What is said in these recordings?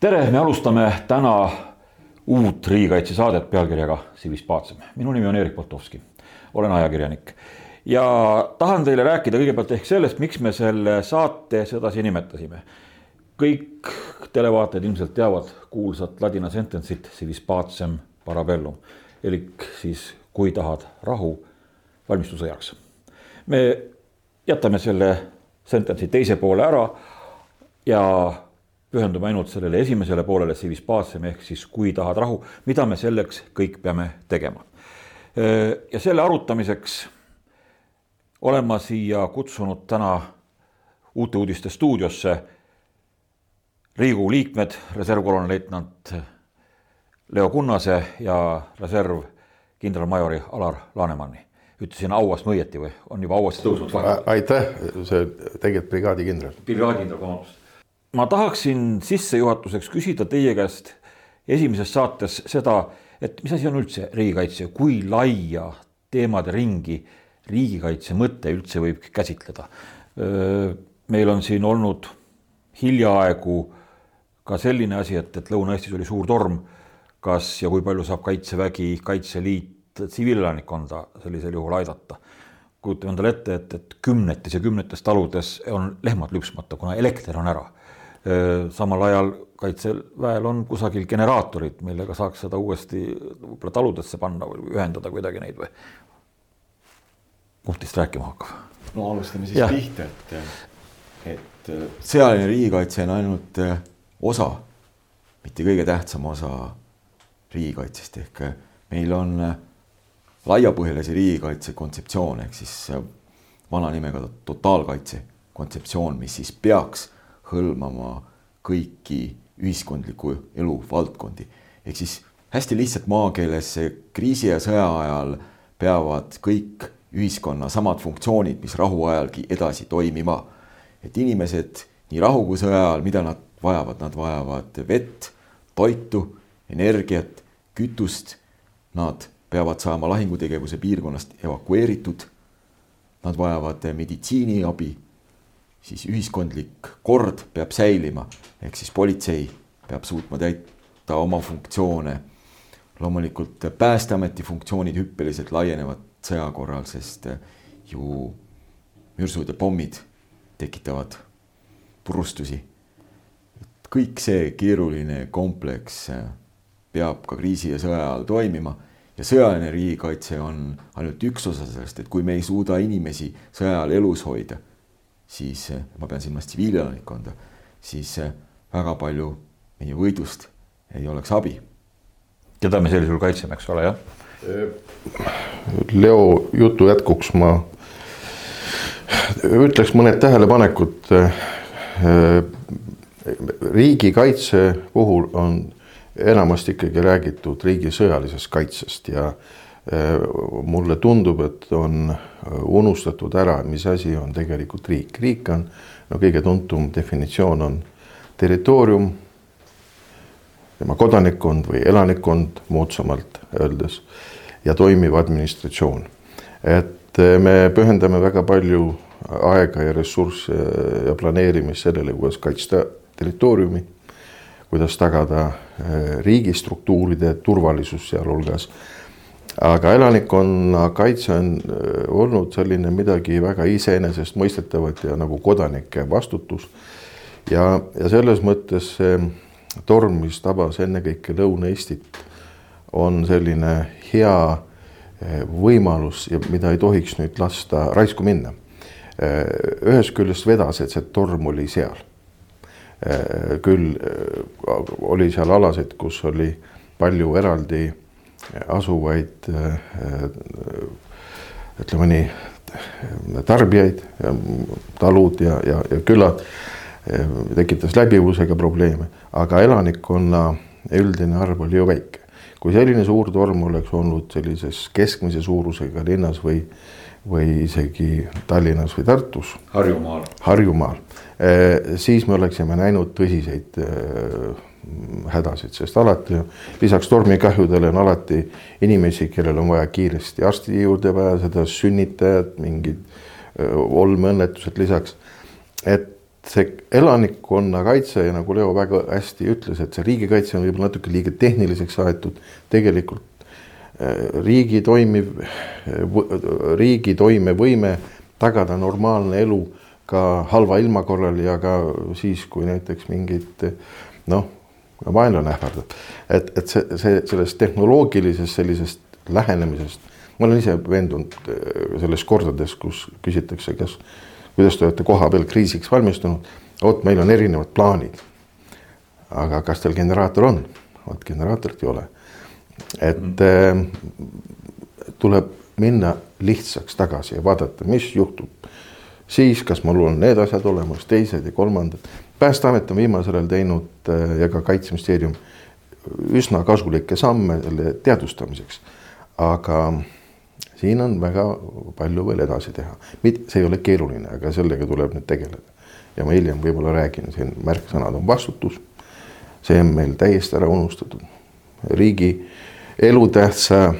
tere, me alustame täna uut riigikaitsesaadet pealkirjaga Civis Pacem. minu nimi on Erik Potovski, olen ajakirjanik ja tahan teile rääkida kõigepealt ehk sellest, miks me selle saate sedasi nimetasime. kõik televaatajad ilmselt teavad kuulsat ladina sentence'it Civis Pacem parabellum elik siis kui tahad rahu, valmistu sõjaks. me jätame selle sentence'i teise poole ära ja pühendume ainult sellele esimesele poolele, ehk siis kui tahad rahu, mida me selleks kõik peame tegema. ja selle arutamiseks olen ma siia kutsunud täna Uute Uudiste stuudiosse Riigikogu liikmed, reservkolonelleitnant Leo Kunnase ja reserv kindralmajori Alar Lanemanni. ütlesin auast õieti või on juba auast tõusnud? aitäh, see tegelikult brigaadikindral. brigaadikindral, vabandust ma tahaksin sissejuhatuseks küsida teie käest esimeses saates seda, et mis asi on üldse riigikaitse, kui laia teemade ringi riigikaitse mõte üldse võib käsitleda. meil on siin olnud hiljaaegu ka selline asi, et, et Lõuna-Eestis oli suur torm. kas ja kui palju saab Kaitsevägi, Kaitseliit tsiviilelanikkonda sellisel juhul aidata? kujutame endale ette, et, et kümnetes ja kümnetes taludes on lehmad lüpsmata, kuna elekter on ära samal ajal kaitseväel on kusagil generaatorid, millega saaks seda uuesti võib-olla taludesse panna või ühendada kuidagi neid või? kumb teist rääkima hakkab? no alustame siis ja. pihta, et, et sõjaline riigikaitse on ainult osa, mitte kõige tähtsam osa riigikaitsest ehk meil on laiapõhjalise riigikaitse kontseptsioon ehk siis vana nimega totaalkaitse kontseptsioon, mis siis peaks hõlmama kõiki ühiskondliku elu valdkondi. ehk siis hästi lihtsalt maakeeles kriisi ja sõja ajal peavad kõik ühiskonna samad funktsioonid, mis rahuajalgi edasi toimima. et inimesed nii rahu kui sõja ajal, mida nad vajavad, nad vajavad vett, toitu, energiat, kütust. Nad peavad saama lahingutegevuse piirkonnast evakueeritud. Nad vajavad meditsiiniabi siis ühiskondlik kord peab säilima, ehk siis politsei peab suutma täita oma funktsioone. loomulikult Päästeameti funktsioonid hüppeliselt laienevad sõja korral, sest ju mürsud ja pommid tekitavad purustusi. kõik see keeruline kompleks peab ka kriisi ja sõja ajal toimima ja sõjaline riigikaitse on ainult üks osa sellest, et kui me ei suuda inimesi sõja ajal elus hoida siis eh, ma pean silmas tsiviilelanikkonda, siis eh, väga palju meie võidust ei oleks abi. keda me sellisel juhul kaitseme, eks ole, jah? Leo jutu jätkuks ma ütleks mõned tähelepanekud. Eh, riigikaitse puhul on enamasti ikkagi räägitud riigi sõjalisest kaitsest ja Äh, mulle tundub, et on äh, unustatud ära, mis asi on tegelikult riik. riik on, no kõige tuntum definitsioon on territoorium, tema kodanikkond või elanikkond moodsamalt öeldes ja toimiv administratsioon. et äh, me pühendame väga palju aega ja ressursse ja planeerimist sellele, kuidas kaitsta territooriumi, kuidas tagada riigistruktuuride turvalisus sealhulgas aga elanikkonnakaitse on äh, olnud selline midagi väga iseenesestmõistetavat ja nagu kodanike vastutus. ja, ja selles mõttes see torm, mis tabas ennekõike Lõuna-Eestit, on selline hea äh, võimalus mida ei tohiks nüüd lasta raisku minna. Äh, ühest küljest vedas, et see torm oli seal. küll oli seal alasid, kus oli palju eraldi asuvaid ütleme nii, tarbijaid, talud ja, ja, ja külad, tekitas läbivusega probleeme, aga elanikkonna üldine arv oli ju väike. kui selline suur torm oleks olnud sellises keskmise suurusega linnas või, või isegi Tallinnas või Tartus. Harjumaal. Harjumaal, siis me oleksime näinud tõsiseid hädasid, sest alati lisaks tormikahjudele on alati inimesi, kellel on vaja kiiresti arsti juurde pääseda, sünnitajad, mingid olmeõnnetused lisaks. et see elanikkonnakaitse ja nagu Leo väga hästi ütles, et see riigikaitse on võib-olla natuke liiga tehniliseks aetud, tegelikult riigi toimiv, riigi toimevõime tagada normaalne elu ka halva ilma korral ja ka siis, kui näiteks mingid noh, vaenlane ähvardab. et, et see, see sellest tehnoloogilisest sellisest lähenemisest, ma olen ise veendunud äh, selles kordades, kus küsitakse, kas kuidas te olete koha peal kriisiks valmistunud. vot meil on erinevad plaanid. aga kas teil generaator on? vot generaatorit ei ole. et mm. äh, tuleb minna lihtsaks tagasi ja vaadata, mis juhtub siis, kas mul on need asjad olemas, teised ja kolmandad. Päästeamet on viimasel ajal teinud äh, ja ka kaitseministeerium üsna kasulikke samme selle teadvustamiseks. aga siin on väga palju veel edasi teha, see ei ole keeruline, aga sellega tuleb nüüd tegeleda. ja ma hiljem võib-olla räägin, siin märksõnad on vastutus. see on meil täiesti ära unustatud. riigi elutähtsa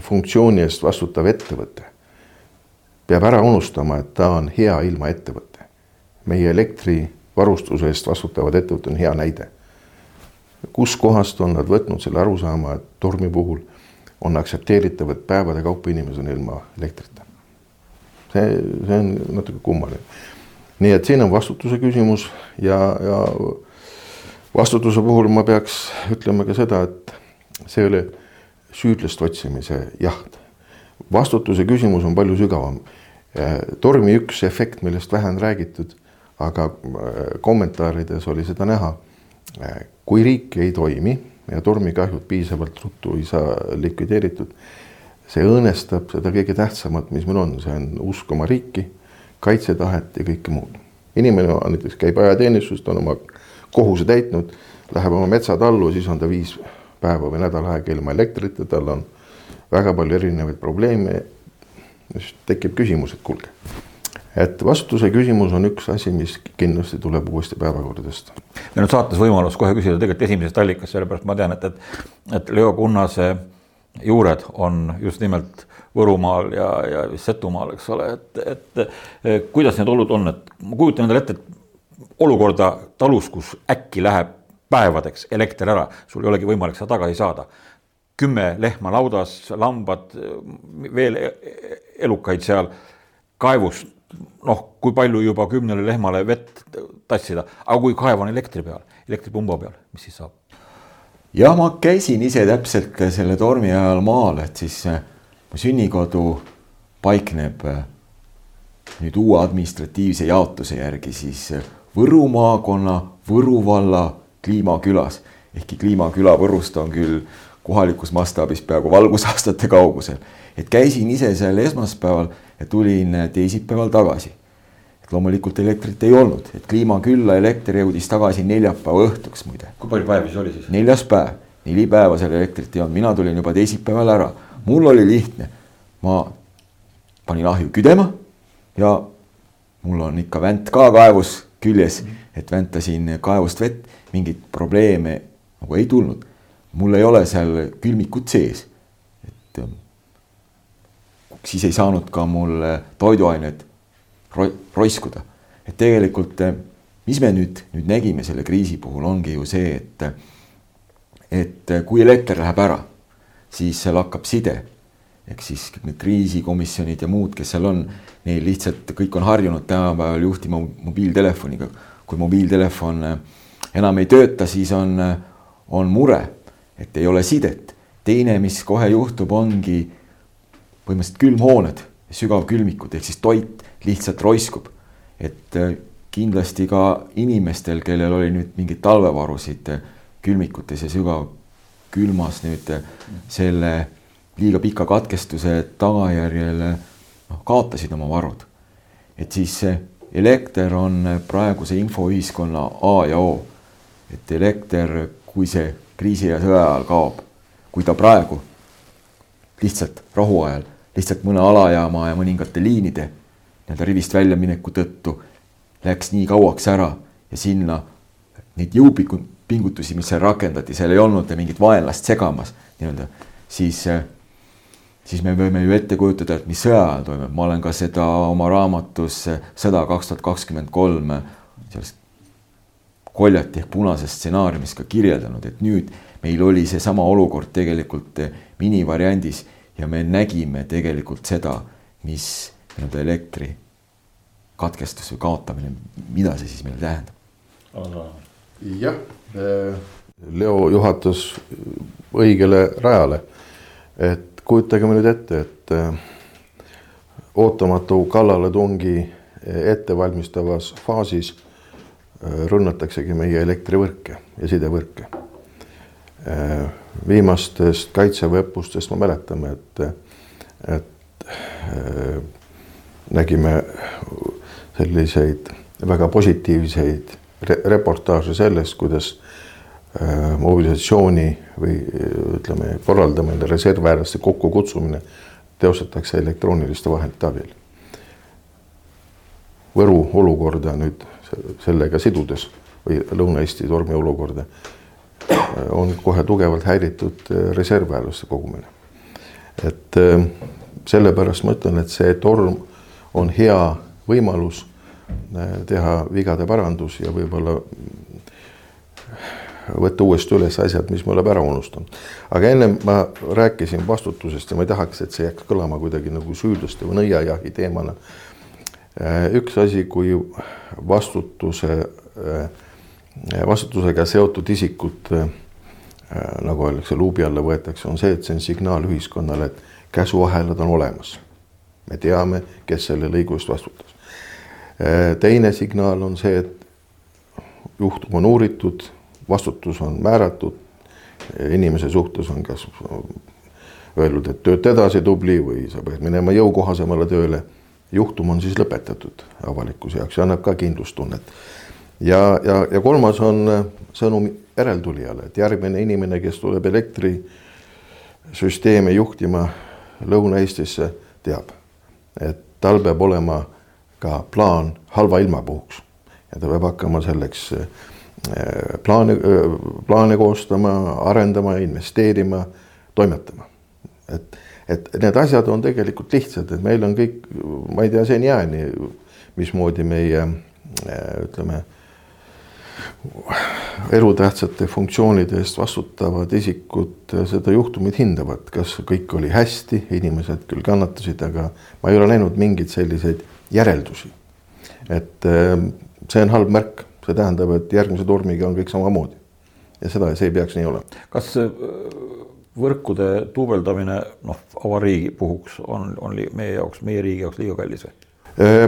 funktsiooni eest vastutav ettevõte peab ära unustama, et ta on hea ilma ettevõte. meie elektrivarustuse eest vastutavad ettevõtted on hea näide. kuskohast on nad võtnud selle arusaama, et tormi puhul on aktsepteeritav, et päevade kaupa inimesed on ilma elektrita. see, see on natuke kummaline. nii et siin on vastutuse küsimus ja, ja vastutuse puhul ma peaks ütlema ka seda, et see ei ole süüdlaste otsimise jaht. vastutuse küsimus on palju sügavam. tormi üks efekt, millest vähe on räägitud, aga äh, kommentaarides oli seda näha. kui riik ei toimi ja tormikahjud piisavalt ruttu ei saa likvideeritud. see õõnestab seda kõige tähtsamat, mis meil on, see on usk oma riiki, kaitsetahet ja kõike muud. inimene näiteks käib ajateenistust, on oma kohuse täitnud, läheb oma metsatallu, siis on ta viis päeva või nädal aega ilma elektrita, tal on väga palju erinevaid probleeme. siis tekib küsimus, et kuulge et vastutuse küsimus on üks asi, mis kindlasti tuleb uuesti päevakorda tõsta. meil on saates võimalus kohe küsida tegelikult esimesest allikast, sellepärast ma tean, et, et, et Leo Kunnase juured on just nimelt Võrumaal ja, ja Setumaal, eks ole, et, et kuidas need olud on, et ma kujutan endale ette, et olukorda talus, kus äkki läheb päevadeks elekter ära, sul ei olegi võimalik seda tagasi saada. kümme lehma laudas, lambad, veel e-, e-, elukaid seal kaevust noh, kui palju juba kümnele lehmale vett tassida, aga kui kaev on elektri peal, elektripumba peal, mis siis saab? jah, ma käisin ise täpselt selle tormi ajal maal, et siis äh, mu sünnikodu paikneb äh, nüüd uue administratiivse jaotuse järgi siis äh, Võru maakonna Võru valla Kliimakülas. ehkki Kliimaküla Võrust on küll kohalikus mastaabis peaaegu valgusaastate kaugusel. et käisin ise seal esmaspäeval ja tulin teisipäeval tagasi. et loomulikult elektrit ei olnud, et kliimakülla elekter jõudis tagasi neljapäeva õhtuks muide. kui palju päevi see oli siis? neljas päev, neli päeva seal elektrit ei olnud, mina tulin juba teisipäeval ära. mul oli lihtne, ma panin ahju küdema ja mul on ikka vänt ka kaevus küljes, et väntasin kaevust vett, mingeid probleeme nagu ei tulnud. Mul ei ole seal külmikut sees, et siis ei saanud ka mul toiduained ro roiskuda. et tegelikult, mis me nüüd, nüüd nägime selle kriisi puhul, ongi ju see, et et kui elekter läheb ära, siis lakkab side. ehk siis need kriisikomisjonid ja muud, kes seal on, neil lihtsalt kõik on harjunud tänapäeval juhtima mobiiltelefoniga. kui mobiiltelefon enam ei tööta, siis on, on mure, et ei ole sidet. teine, mis kohe juhtub, ongi põhimõtteliselt külmhooned, sügavkülmikud ehk siis toit lihtsalt roiskub. et äh, kindlasti ka inimestel, kellel oli nüüd mingeid talvevarusid äh, külmikutes ja sügavkülmas nüüd äh, selle liiga pika katkestuse tagajärjel noh, kaotasid oma varud. et siis elekter on praeguse infoühiskonna A ja O. et elekter, kui see kriisi ja sõja ajal kaob, kui ta praegu lihtsalt rahuajal lihtsalt mõne alajaama ja mõningate liinide nii-öelda rivist väljamineku tõttu läks nii kauaks ära ja sinna neid jõupingutusi, mis seal rakendati, seal ei olnud mingit vaenlast segamas nii-öelda, siis, siis me võime ju ette kujutada, et mis sõja ajal toimub, ma olen ka seda oma raamatus Sõda kaks tuhat kakskümmend kolm selles koljati ehk punases stsenaariumis ka kirjeldanud, et nüüd meil oli seesama olukord tegelikult minivariandis ja me nägime tegelikult seda, mis nii-öelda elektri katkestus või kaotamine, mida see siis meile tähendab? jah, Leo juhatas õigele rajale. et kujutageme nüüd ette, et äh, ootamatu kallaletungi ettevalmistavas faasis rünnataksegi meie elektrivõrke ja sidevõrke. Äh, viimastest kaitseväe õppustest me mäletame, et, et nägime selliseid väga positiivseid reportaaže sellest, kuidas äh, mobilisatsiooni või ütleme, korraldamine, reservväelaste kokkukutsumine teostatakse elektrooniliste vahendite abil. Võru olukorda nüüd sellega sidudes või Lõuna-Eesti tormi olukorda äh, on kohe tugevalt häiritud äh, reservväelaste kogumine. et sellepärast ma ütlen, et see torm on hea võimalus äh, teha vigade parandus ja võib-olla võtta uuesti üles asjad, mis me oleme ära unustanud. aga ennem ma rääkisin vastutusest ja ma ei tahaks, et see jääks kõlama kuidagi nagu süüdlaste või nõiajahi teemana. Äh, üks asi, kui vastutuse, äh, vastutusega seotud isikud nagu öeldakse, luubi alla võetakse, on see, et see on signaal ühiskonnale, et käsuahelad on olemas me teame, kes selle lõigu eest vastutas. Äh, teine signaal on see, et juhtum on uuritud, vastutus on määratud, inimese suhtes on kas öeldud, et tööta edasi tubli või sa pead minema jõukohasemale tööle. Juhtum on siis lõpetatud avalikkuse jaoks ja annab ka kindlustunnet. ja, ja, ja kolmas on sõnum järeltulijale, et järgmine inimene, kes tuleb elektrisüsteemi juhtima Lõuna-Eestisse, teab, et tal peab olema ka plaan halva ilma puhuks ja ta peab hakkama selleks äh, plaane, äh, plaane koostama, arendama, investeerima, toimetama. et, et need asjad on tegelikult lihtsad, et meil on kõik, ma ei tea seniajani, mismoodi meie äh, ütleme elutähtsate funktsioonide eest vastutavad isikud seda juhtumit hindavad, kas kõik oli hästi, inimesed küll kannatasid, aga ma ei ole näinud mingeid selliseid järeldusi. et ähm, see on halb märk, see tähendab, et järgmise tormiga on kõik samamoodi. ja seda, see ei peaks nii olema. kas äh, võrkude duubeldamine noh, avariigi puhuks on, on meie jaoks, meie riigi jaoks liiga kallis või? Äh,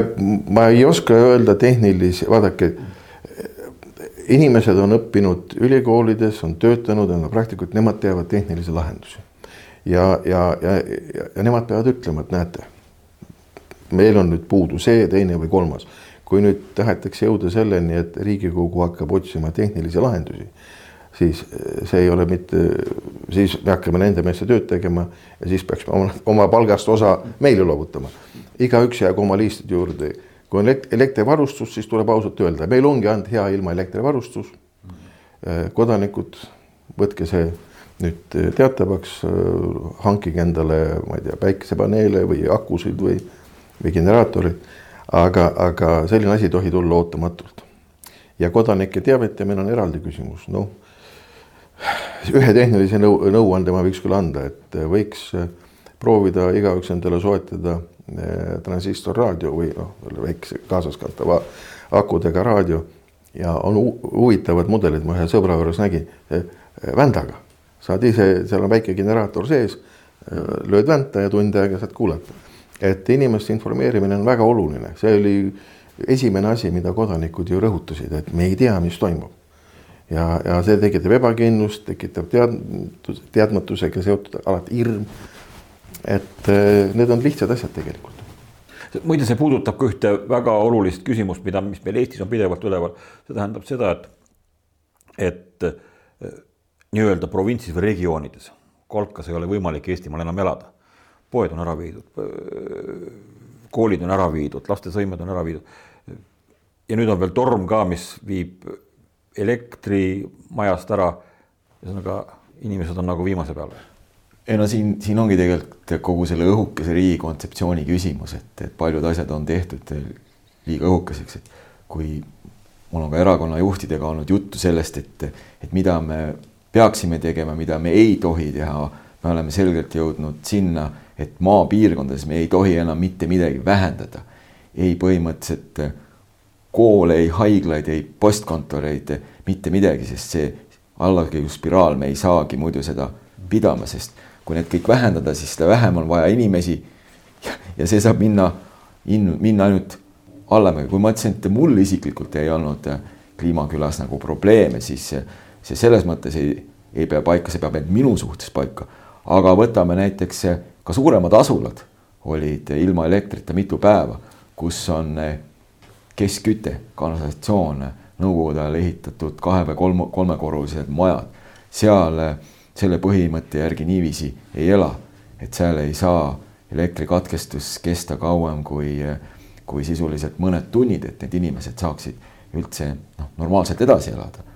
ma ei oska öelda tehnilisi, vaadake inimesed on õppinud ülikoolides, on töötanud, on praktikud, nemad teavad tehnilisi lahendusi. ja, ja, ja, ja, ja nemad peavad ütlema, et näete, meil on nüüd puudu see, teine või kolmas. kui nüüd tahetakse jõuda selleni, et Riigikogu hakkab otsima tehnilisi lahendusi, siis see ei ole mitte, siis me hakkame nende meeste tööd tegema ja siis peaks oma, oma palgast osa meile loovutama. igaüks jäägu oma liistide juurde kui on elektrivarustus, siis tuleb ausalt öelda, meil ongi ainult hea ilma elektrivarustus. Äh, kodanikud, võtke see nüüd teatavaks, äh, hankige endale, ma ei tea, päikesepaneele või akusid või, või generaatorid. aga, aga selline asi ei tohi tulla ootamatult. ja kodanike teavitamine on eraldi küsimus, noh. Ühe tehnilise nõu, nõuande ma võiks küll anda, et võiks proovida igaüks endale soetada Eh, transistorraadio või noh, väikse kaasaskantava akudega raadio ja on huvitavad mudelid, ma ühe sõbra juures nägin, vändaga. saad ise, seal on väike generaator sees, lööd vänta ja tund aega saad kuulata. et inimeste informeerimine on väga oluline, see oli esimene asi, mida kodanikud ju rõhutasid, et me ei tea, mis toimub. Ja, ja see tekitab ebakindlust, tekitab tead-, teadmatusega seotud alati hirm et äh, need on lihtsad asjad tegelikult. muide, see puudutab ka ühte väga olulist küsimust, mida, mis meil Eestis on pidevalt üleval. see tähendab seda, et, et äh, nii-öelda provintsis või regioonides kolkas ei ole võimalik Eestimaal enam elada. poed on ära viidud, koolid on ära viidud, lastesõimed on ära viidud. ja nüüd on veel torm ka, mis viib elektri majast ära. ühesõnaga, inimesed on nagu viimase peal ei no siin, siin ongi tegelikult kogu selle õhukese riigi kontseptsiooni küsimus, et, et paljud asjad on tehtud liiga õhukeseks, et kui mul on ka erakonna juhtidega olnud juttu sellest, et, et mida me peaksime tegema, mida me ei tohi teha. me oleme selgelt jõudnud sinna, et maapiirkondades me ei tohi enam mitte midagi vähendada. ei põhimõtteliselt koole, ei haiglaid, ei postkontoreid, mitte midagi, sest see allakäiguspiraal, me ei saagi muidu seda pidama, sest kui need kõik vähendada, siis seda vähem on vaja inimesi. ja see saab minna, minna ainult allamäge, kui ma ütlesin, et mul isiklikult ei olnud kliimakülas nagu probleeme, siis see selles mõttes ei, ei pea paika, see peab ainult minu suhtes paika. aga võtame näiteks ka suuremad asulad olid ilma elektrita mitu päeva, kus on keskküte, kanalisatsioon, nõukogude ajal ehitatud kahe või kolm, kolmekorrulised majad. seal selle põhimõtte järgi niiviisi ei ela, et seal ei saa elektrikatkestus kesta kauem kui, kui sisuliselt mõned tunnid, et need inimesed saaksid üldse noh, normaalselt edasi elada.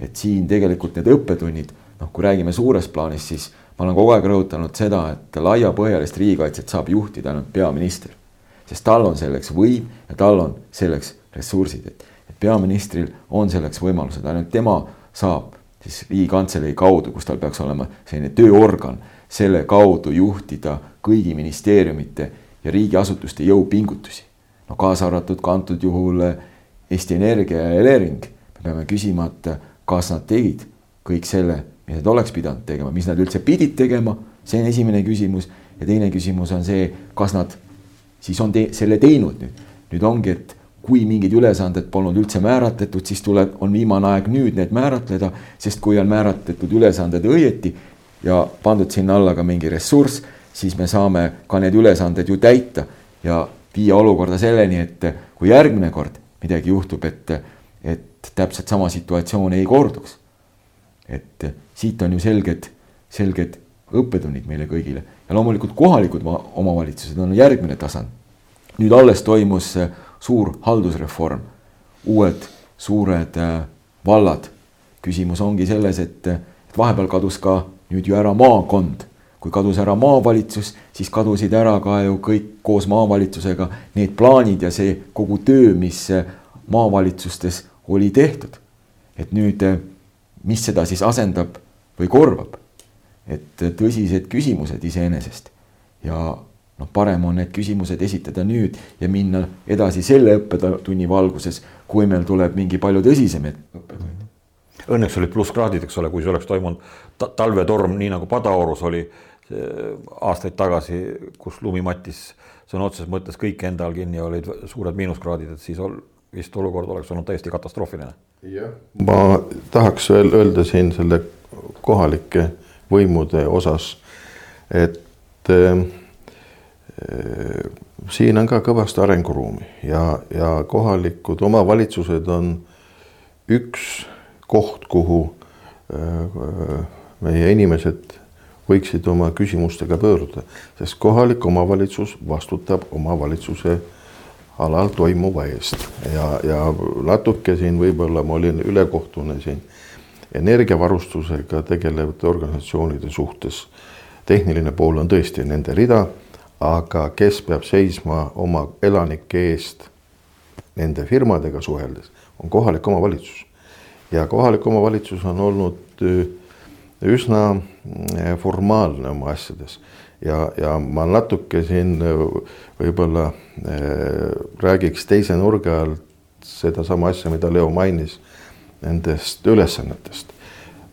et siin tegelikult need õppetunnid, noh, kui räägime suures plaanis, siis ma olen kogu aeg rõhutanud seda, et laiapõhjalist riigikaitset saab juhtida ainult peaminister. Sest tal on selleks võim ja tal on selleks ressursid, et, et peaministril on selleks võimalused, ainult tema saab siis Riigikantselei kaudu, kus tal peaks olema selline tööorgan, selle kaudu juhtida kõigi ministeeriumite ja riigiasutuste jõupingutusi. no kaasa arvatud ka antud juhul Eesti Energia ja Elering. me peame küsima, et kas nad tegid kõik selle, mis nad oleks pidanud tegema, mis nad üldse pidid tegema, see on esimene küsimus. ja teine küsimus on see, kas nad siis on te selle teinud nüüd. nüüd ongi, et kui mingid ülesanded polnud üldse määratletud, siis tuleb, on viimane aeg nüüd need määratleda, sest kui on määratletud ülesanded õieti ja pandud sinna alla ka mingi ressurss, siis me saame ka need ülesanded ju täita ja viia olukorda selleni, et kui järgmine kord midagi juhtub, et, et täpselt sama situatsioon ei korduks. et siit on ju selged, selged õppetunnid meile kõigile ja loomulikult kohalikud omavalitsused on järgmine tasand. Nüüd alles toimus äh, suur haldusreform, uued suured äh, vallad. küsimus ongi selles, et, et vahepeal kadus ka nüüd ju ära maakond. kui kadus ära maavalitsus, siis kadusid ära ka ju kõik koos maavalitsusega need plaanid ja see kogu töö, mis äh, maavalitsustes oli tehtud. et nüüd, äh, mis seda siis asendab või korvab? et tõsised küsimused iseenesest ja noh, parem on need küsimused esitada nüüd ja minna edasi selle õppetunni valguses, kui meil tuleb mingi palju tõsisem õppetund. Õnneks olid plusskraadid, eks ole, kui see oleks toimunud ta talvetorm, nii nagu Padaorus oli aastaid tagasi, kus lumi mattis sõna otseses mõttes kõik enda all kinni, olid suured miinuskraadid, et siis ol, vist olukord oleks olnud täiesti katastroofiline. ma tahaks veel öelda siin selle kohalike võimude osas, et äh, siin on ka kõvasti arenguruumi ja, ja kohalikud omavalitsused on üks koht, kuhu äh, meie inimesed võiksid oma küsimustega pöörduda, sest kohalik omavalitsus vastutab omavalitsuse alal toimuva eest ja, ja natuke siin võib-olla ma olin ülekohtune siin energiavarustusega tegelevate organisatsioonide suhtes. tehniline pool on tõesti nende rida aga kes peab seisma oma elanike eest nende firmadega suheldes, on kohalik omavalitsus. ja kohalik omavalitsus on olnud äh, üsna äh, formaalne oma asjades ja, ja ma natuke siin äh, võib-olla räägiks teise nurga alt sedasama asja, mida Leo mainis, nendest ülesannetest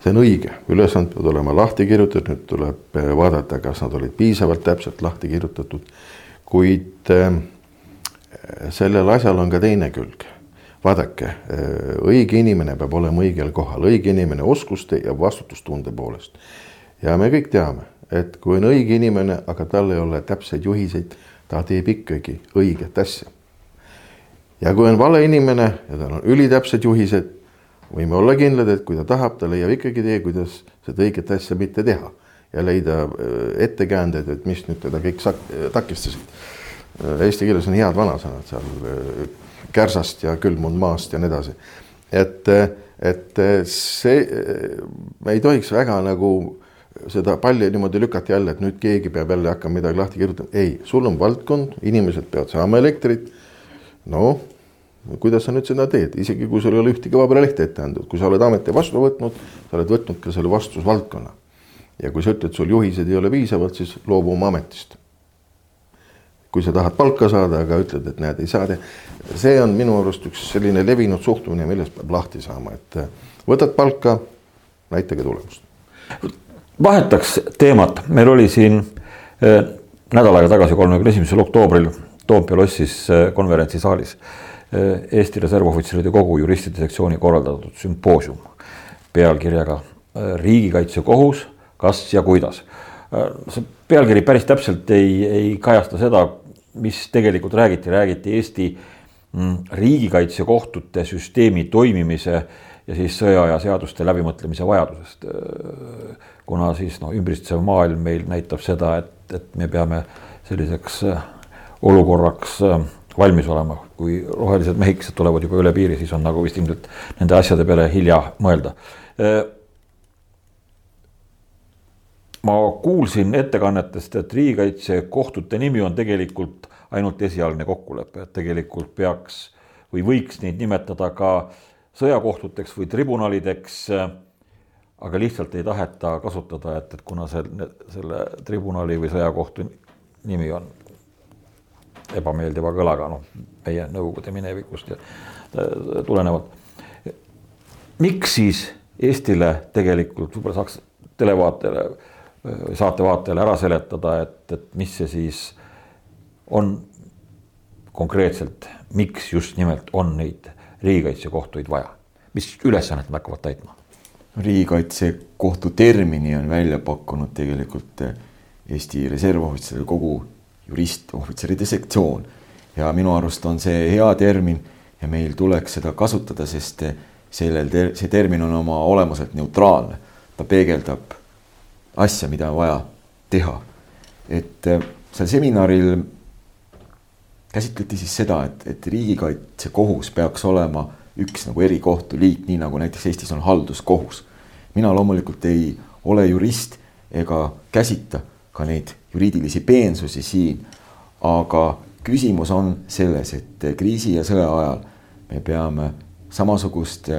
see on õige, ülesanded peavad olema lahti kirjutatud, nüüd tuleb eh, vaadata, kas nad olid piisavalt täpselt lahti kirjutatud. kuid äh, sellel asjal on ka teine külg. vaadake äh,, õige inimene peab olema õigel kohal, õige inimene oskuste ja vastutustunde poolest. ja me kõik teame, et kui on õige inimene, aga tal ei ole täpseid juhiseid, ta teeb ikkagi õiget asja. ja kui on vale inimene ja tal on ülitäpsed juhised võime olla kindlad, et kui ta tahab, ta leiab ikkagi tee, kuidas seda õiget asja mitte teha ja leida äh, ettekäändeid, et mis nüüd teda kõik takistasid. Äh, eesti keeles on head vanasõnad seal äh, kärsast ja külmunud maast ja nii edasi. et, et see, me ei tohiks väga nagu seda palli niimoodi lükata jälle, et nüüd keegi peab jälle hakkama midagi lahti kirjutama. ei, sul on valdkond, inimesed peavad saama elektrit. no kuidas sa nüüd seda teed, isegi kui sul ei ole ühtegi vaba lehte ette antud, kui sa oled ameti vastu võtnud, sa oled võtnud ka selle vastutusvaldkonna. ja kui sa ütled, sul juhised ei ole piisavalt, siis loobu oma ametist. kui sa tahad palka saada, aga ütled, et näed, ei saa teha. see on minu arust üks selline levinud suhtumine, millest peab lahti saama, et äh, võtad palka, näitage tulemust. vahetaks teemat, meil oli siin äh, nädal aega tagasi, kolmekümne esimesel oktoobril Toompea lossis äh, konverentsisaalis Eesti Reservohvitseride Kogu juristide sektsiooni korraldatud sümpoosium pealkirjaga äh, Riigikaitsekohus, kas ja kuidas. see pealkiri päris täpselt ei, ei kajasta seda, mis tegelikult räägiti, räägiti Eesti mm, riigikaitsekohtute süsteemi toimimise ja siis sõjaaja seaduste läbimõtlemise vajadusest. kuna siis noh, ümbritsev maailm meil näitab seda, et, et me peame selliseks olukorraks äh, valmis olema, kui rohelised mehikesed tulevad juba üle piiri, siis on nagu vist ilmselt nende asjade peale hilja mõelda. Äh, ma kuulsin ettekannetest, et riigikaitsekohtute nimi on tegelikult ainult esialgne kokkulepe, et tegelikult peaks või võiks neid nimetada ka sõjakohtuteks või tribunalideks. aga lihtsalt ei taheta kasutada, et, et kuna see, selle tribunali või sõjakohtu nimi on ebameeldiva kõlaga, noh, meie Nõukogude minevikust äh, tulenevalt. miks siis Eestile tegelikult, võib-olla saaks televaatajale või saatevaatajale ära seletada, et, et mis see siis on konkreetselt, miks just nimelt on neid riigikaitsekohtuid vaja, mis ülesannet nad hakkavad täitma? riigikaitsekohtu termini on välja pakkunud tegelikult Eesti Reservohvitseride Kogu juristohvitseride sektsioon ja minu arust on see hea termin ja meil tuleks seda kasutada, sest sellel ter-, see termin on oma olemuselt neutraalne. ta peegeldab asja, mida on vaja teha. et äh, seal seminaril käsitleti siis seda, et, et riigikaitsekohus peaks olema üks nagu erikohtuliik, nii nagu näiteks Eestis on halduskohus. mina loomulikult ei ole jurist ega käsita ka neid juriidilisi peensusi siin, aga küsimus on selles, et kriisi ja sõja ajal me peame samasugust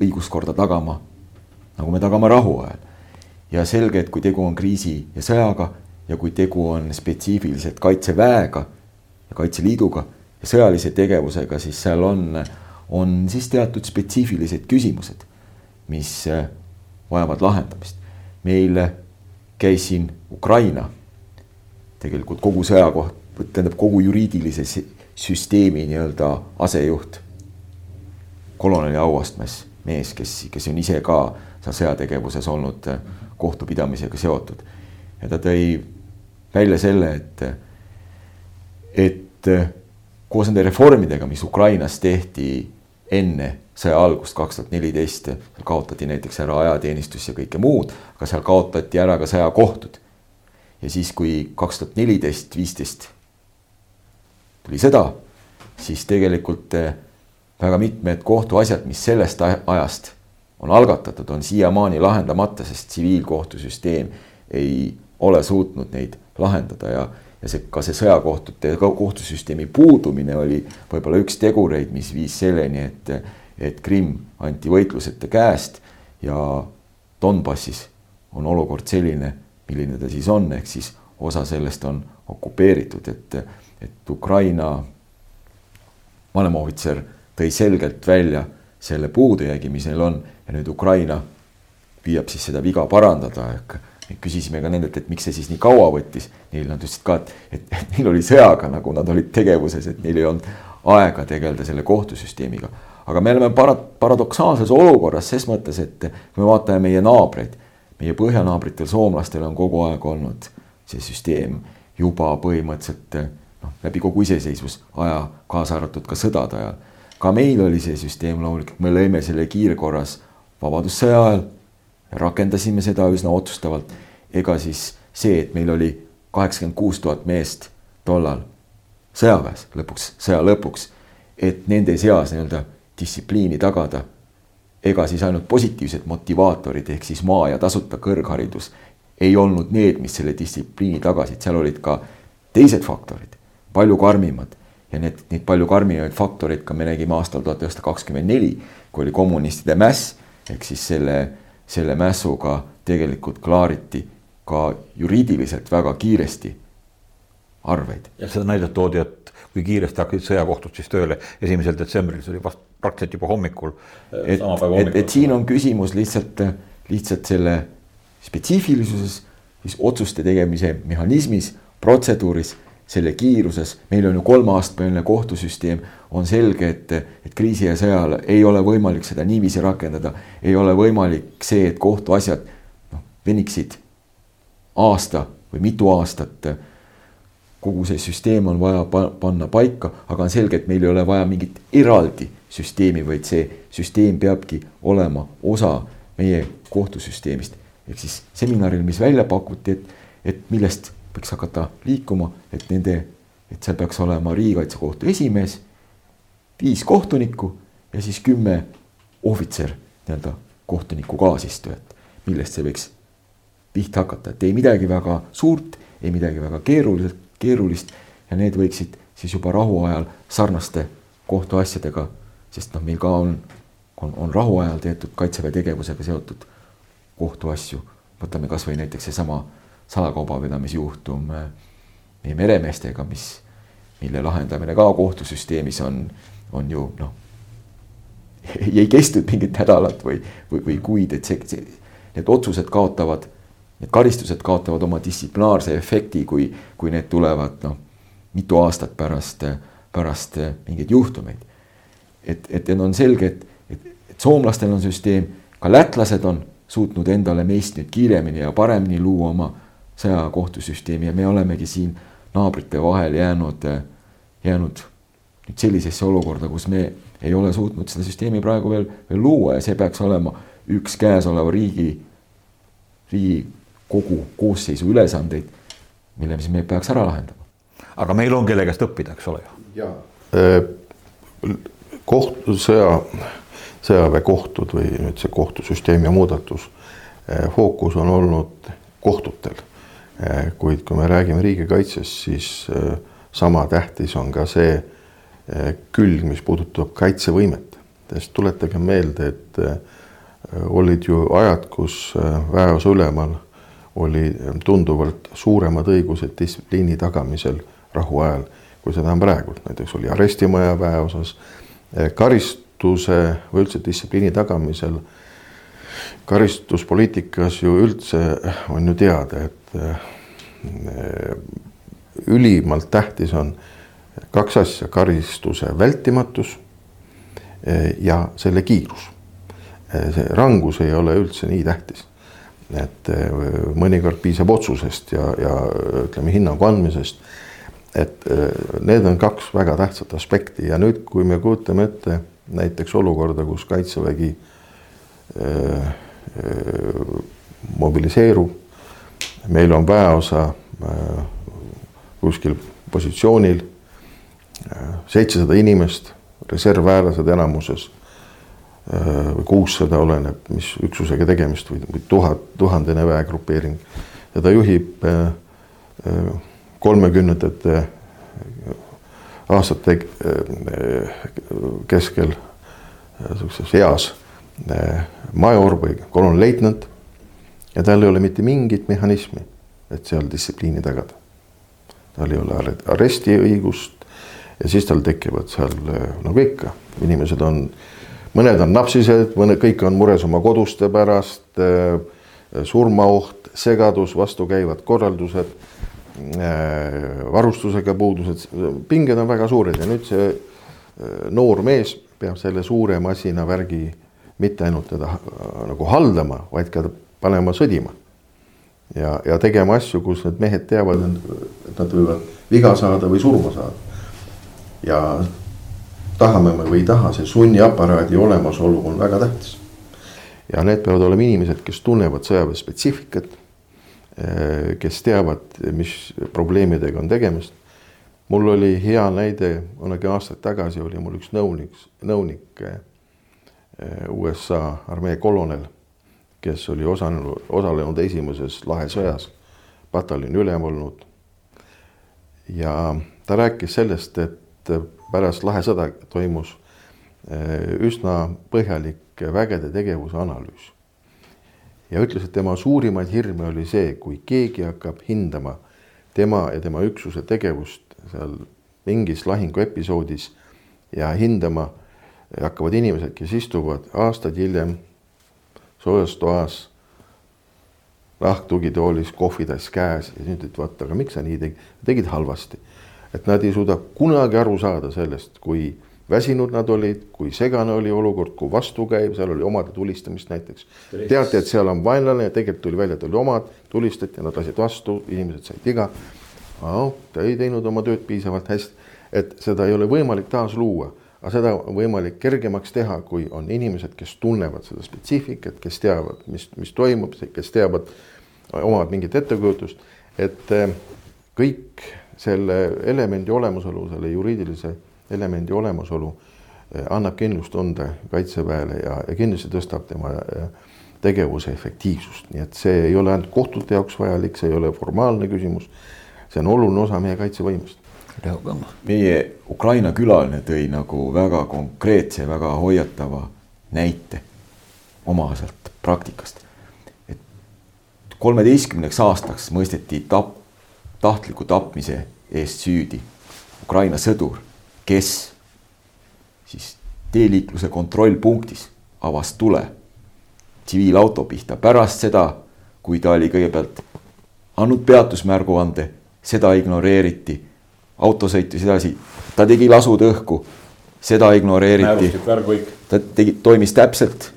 õiguskorda tagama, nagu me tagame rahu ajal. ja selge, et kui tegu on kriisi ja sõjaga ja kui tegu on spetsiifiliselt kaitseväega ja Kaitseliiduga ja sõjalise tegevusega, siis seal on, on siis teatud spetsiifilised küsimused, mis vajavad lahendamist. meil käis siin Ukraina tegelikult kogu sõjakoht, tähendab kogu juriidilise süsteemi nii-öelda asejuht. koloneli auastmes mees, kes, kes on ise ka seal sõjategevuses olnud kohtupidamisega seotud. ja ta tõi välja selle, et, et koos nende reformidega, mis Ukrainas tehti enne sõja algust, kaks tuhat neliteist, kaotati näiteks ära ajateenistus ja kõike muud, aga seal kaotati ära ka sõjakohtud ja siis, kui kaks tuhat neliteist, viisteist tuli sõda, siis tegelikult eh, väga mitmed kohtuasjad, mis sellest ajast on algatatud, on siiamaani lahendamata, sest tsiviilkohtusüsteem ei ole suutnud neid lahendada. Ja, ja see ka see sõjakohtute kohtusüsteemi puudumine oli võib-olla üks tegureid, mis viis selleni, et, et Krimm anti võitluseta käest ja Donbassis on olukord selline milline ta siis on, ehk siis osa sellest on okupeeritud, et, et Ukraina vanemohvitser tõi selgelt välja selle puudujäägi, mis neil on ja nüüd Ukraina püüab siis seda viga parandada, ehk küsisime ka nendelt, et miks see siis nii kaua võttis. Neil nad ütlesid ka, et, et, et neil oli sõjaga, nagu nad olid tegevuses, et neil ei olnud aega tegeleda selle kohtusüsteemiga. aga me oleme para-, paradoksaalses olukorras ses mõttes, et kui me vaatame meie naabreid meie põhjanaabritel, soomlastel on kogu aeg olnud see süsteem juba põhimõtteliselt noh, läbi kogu iseseisvusaja, kaasa arvatud ka sõdade ajal. ka meil oli see süsteem loomulikult, me lõime selle kiirkorras Vabadussõja ajal, rakendasime seda üsna otsustavalt. ega siis see, et meil oli kaheksakümmend kuus tuhat meest tollal sõjaväes lõpuks, sõja lõpuks, et nende seas nii-öelda distsipliini tagada ega siis ainult positiivsed motivaatorid ehk siis maa ja tasuta kõrgharidus ei olnud need, mis selle distsipliini tagasid, seal olid ka teised faktorid, palju karmimad ja need, neid palju karmimaid faktoreid ka me nägime aastal tuhat üheksasada kakskümmend neli, kui oli kommunistide mäss, ehk siis selle, selle mässuga tegelikult klaariti ka juriidiliselt väga kiiresti arveid. ja seda näidet toodi, et kui kiiresti hakkasid sõjakohtud siis tööle esimesel detsembril, see oli vast praktiliselt juba hommikul. et, et, et siin on küsimus lihtsalt, lihtsalt selle spetsiifilisuses, siis otsuste tegemise mehhanismis, protseduuris, selle kiiruses, meil on ju kolmeastmeline kohtusüsteem, on selge, et, et kriisi ja sõja ajal ei ole võimalik seda niiviisi rakendada, ei ole võimalik see, et kohtuasjad noh, veniksid aasta või mitu aastat. Kogu see süsteem on vaja panna paika, aga on selge, et meil ei ole vaja mingit eraldi süsteemi, vaid see süsteem peabki olema osa meie kohtusüsteemist. ehk siis seminaril, mis välja pakuti, et, et millest võiks hakata liikuma, et nende, et seal peaks olema riigikaitsekohtu esimees, viis kohtunikku ja siis kümme ohvitser, nii-öelda kohtuniku kaasistujat, millest see võiks pihta hakata, et ei midagi väga suurt, ei midagi väga keeruliselt, keerulist ja need võiksid siis juba rahuajal sarnaste kohtuasjadega, sest noh, meil ka on, on, on rahuajal tehtud kaitseväe tegevusega seotud kohtuasju. võtame kasvõi näiteks seesama salakaubavedamisjuhtum äh, meie meremeestega, mis, mille lahendamine ka kohtusüsteemis on, on ju noh, ei kestnud mingit nädalat või, või, või kuid, et see, see, need otsused kaotavad need karistused kaotavad oma distsiplinaarse efekti, kui, kui need tulevad noh, mitu aastat pärast, pärast mingeid juhtumeid. Et, et need on selge, et, et, et soomlastel on süsteem, ka lätlased on suutnud endale meist nüüd kiiremini ja paremini luua oma sõjakohtusüsteemi ja me olemegi siin naabrite vahel jäänud, jäänud nüüd sellisesse olukorda, kus me ei ole suutnud seda süsteemi praegu veel, veel luua ja see peaks olema üks käesoleva riigi, riigi kogu koosseisu ülesandeid, mille siis me peaks ära lahendama. aga meil on, kelle käest õppida, eks ole ju. Äh, koht, sõja, sõjaväekohtud või nüüd see kohtusüsteemi muudatus, äh, fookus on olnud kohtutel. Äh, kuid kui me räägime riigikaitsest, siis sama tähtis on ka see külg, mis puudutab kaitsevõimet, sest tuletage meelde, et olid ju ajad, kus väeosa ülemal oli tunduvalt suuremad õigused distsipliini tagamisel rahuajal, kui seda on praegu, näiteks oli arestimaja väeosas, eh, karistuse või üldse distsipliini tagamisel, karistuspoliitikas ju üldse on ju teada, et eh, ülimalt tähtis on kaks asja, karistuse vältimatus eh, ja selle kiirus. see rangus ei ole üldse nii tähtis et mõnikord piisab otsusest ja, ja ütleme hinnangu andmisest. Et äh, need on kaks väga tähtsat aspekti ja nüüd, kui me kujutame ette näiteks olukorda, kus kaitsevägi äh, mobiliseerub, meil on väeosa kuskil positsioonil, seitsesada inimest, reservväelased enamuses Äh, või kuussada, oleneb, mis üksusega tegemist või, või tuhat, tuhandene väegrupeering. ja ta juhib äh, äh, kolmekümnendate aastate keskel sihukeses eas major või kolonelleitnant ja tal ei ole mitte mingit mehhanismi, et seal distsipliini tagada. tal ei ole arestiõigust ja siis tal tekivad seal nagu ikka, inimesed on äh, mõned on napsised, mõned, kõik on mures oma koduste pärast, äh, surmaoht, segadus, vastukäivad korraldused, äh, varustusega puudused, pinged on väga suured ja nüüd see äh, noor mees peab selle suure masina värgi mitte ainult teda nagu haldama, vaid ka panema sõdima. ja, ja tegema asju, kus need mehed teavad, et nad võivad viga saada või surma saada. ja tahame me või ei taha, see sunniaparaadi olemasolu on väga tähtis. ja need peavad olema inimesed, kes tunnevad sõjaväe spetsiifikat, kes teavad, mis probleemidega on tegemist. mul oli hea näide, kunagi aastaid tagasi oli mul üks nõunik, nõunik eh, USA armee kolonel, kes oli osalenud, osalenud esimeses lahesõjas, pataljoni ülem olnud. ja ta rääkis sellest, et pärast lahesõda toimus üsna põhjalik vägede tegevuse analüüs. Ja ütles, et tema suurimaid hirme oli see, kui keegi hakkab hindama tema ja tema üksuse tegevust seal mingis lahinguepisoodis ja hindama hakkavad inimesed, kes istuvad aastaid hiljem soojas toas, lahktugitoolis, kohvitass käes ja siis ütlevad, vaata, aga miks sa nii tegid, tegid halvasti. et nad ei suuda kunagi aru saada sellest, kui väsinud nad olid, kui segane oli olukord, kui vastukäiv, seal oli omade tulistamist näiteks. teati, et seal on vaenlane ja tegelikult tuli välja, et oli omad, tulistati, nad lasid vastu, inimesed said viga. Ta ei teinud oma tööd piisavalt hästi, et seda ei ole võimalik taasluua aga seda on võimalik kergemaks teha, kui on inimesed, kes tunnevad seda spetsiifikat, kes teavad, mis, mis toimub, kes teavad, omavad mingit ettekujutust, et eh, kõik selle elemendi olemasolu, selle juriidilise elemendi olemasolu eh, annab kindlustunde Kaitseväele ja, ja kindlasti tõstab tema eh, tegevuse efektiivsust, nii et see ei ole ainult kohtute jaoks vajalik, see ei ole formaalne küsimus. see on oluline osa meie kaitsevõimest meie Ukraina külaline tõi nagu väga konkreetse, väga hoiatava näite oma sealt praktikast. et kolmeteistkümneks aastaks mõisteti tap-, tahtliku tapmise eest süüdi Ukraina sõdur, kes siis teeliikluse kontrollpunktis avas tule tsiviilauto pihta. Pärast seda, kui ta oli kõigepealt andnud peatusmärguande, seda ignoreeriti. Auto sõitis edasi, ta tegi lasud õhku, seda ignoreeriti. ta tegi, toimis täpselt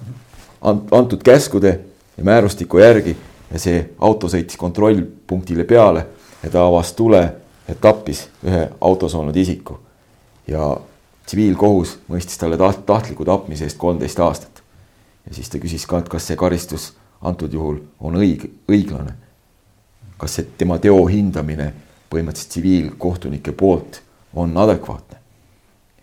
antud käskude ja määrustiku järgi ja see auto sõitis kontrollpunktile peale ja ta avas tule ja tappis ühe autos olnud isiku. Ja tsiviilkohus mõistis talle taht-, tahtliku tapmise eest kolmteist aastat. ja siis ta küsis ka, et kas see karistus antud juhul on õig-, õiglane. kas see tema teo hindamine põhimõtteliselt tsiviilkohtunike poolt on adekvaatne.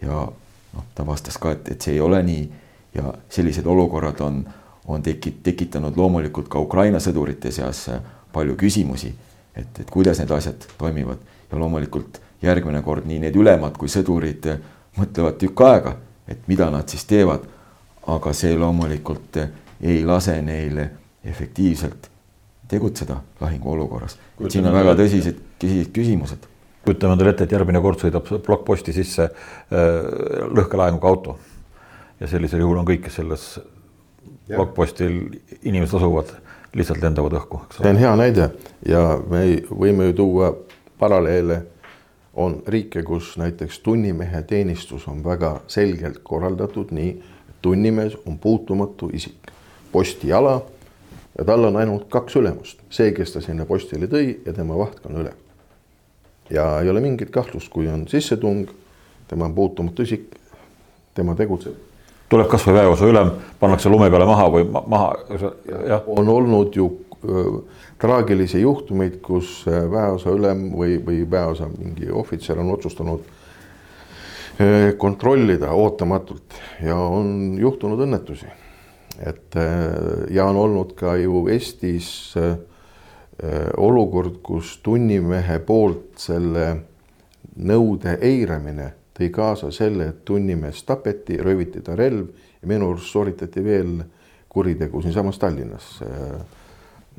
ja noh, ta vastas ka, et, et see ei ole nii ja sellised olukorrad on, on teki-, tekitanud loomulikult ka Ukraina sõdurite seas palju küsimusi, et, et kuidas need asjad toimivad ja loomulikult järgmine kord nii need ülemad kui sõdurid mõtlevad tükk aega, et mida nad siis teevad. aga see loomulikult ei lase neil efektiivselt tegutseda lahinguolukorras. siin on väga tõsised küsimused. kujutame endale ette, et järgmine kord sõidab plokkposti sisse äh, lõhkelaenguga auto ja sellisel juhul on kõik, kes selles plokkpostil inimesed asuvad, lihtsalt lendavad õhku. see on hea näide ja me võime ju tuua paralleele, on riike, kus näiteks tunnimehe teenistus on väga selgelt korraldatud nii, et tunnimees on puutumatu isik, postijala ja tal on ainult kaks ülemust, see, kes ta sinna postile tõi ja tema vahtkonna ülem ja ei ole mingit kahtlust, kui on sissetung, tema on puutumatu isik, tema tegutseb. tuleb kasvõi väeosa ülem, pannakse lume peale maha või maha, jah. on olnud ju traagilisi juhtumeid, kus väeosa ülem või, või väeosa mingi ohvitser on otsustanud kontrollida ootamatult ja on juhtunud õnnetusi. et ja on olnud ka ju Eestis olukord, kus tunnimehe poolt selle nõude eiramine tõi kaasa selle, et tunnimees tapeti, rööviti ta relv ja minu arust sooritati veel kuritegu siinsamas Tallinnas.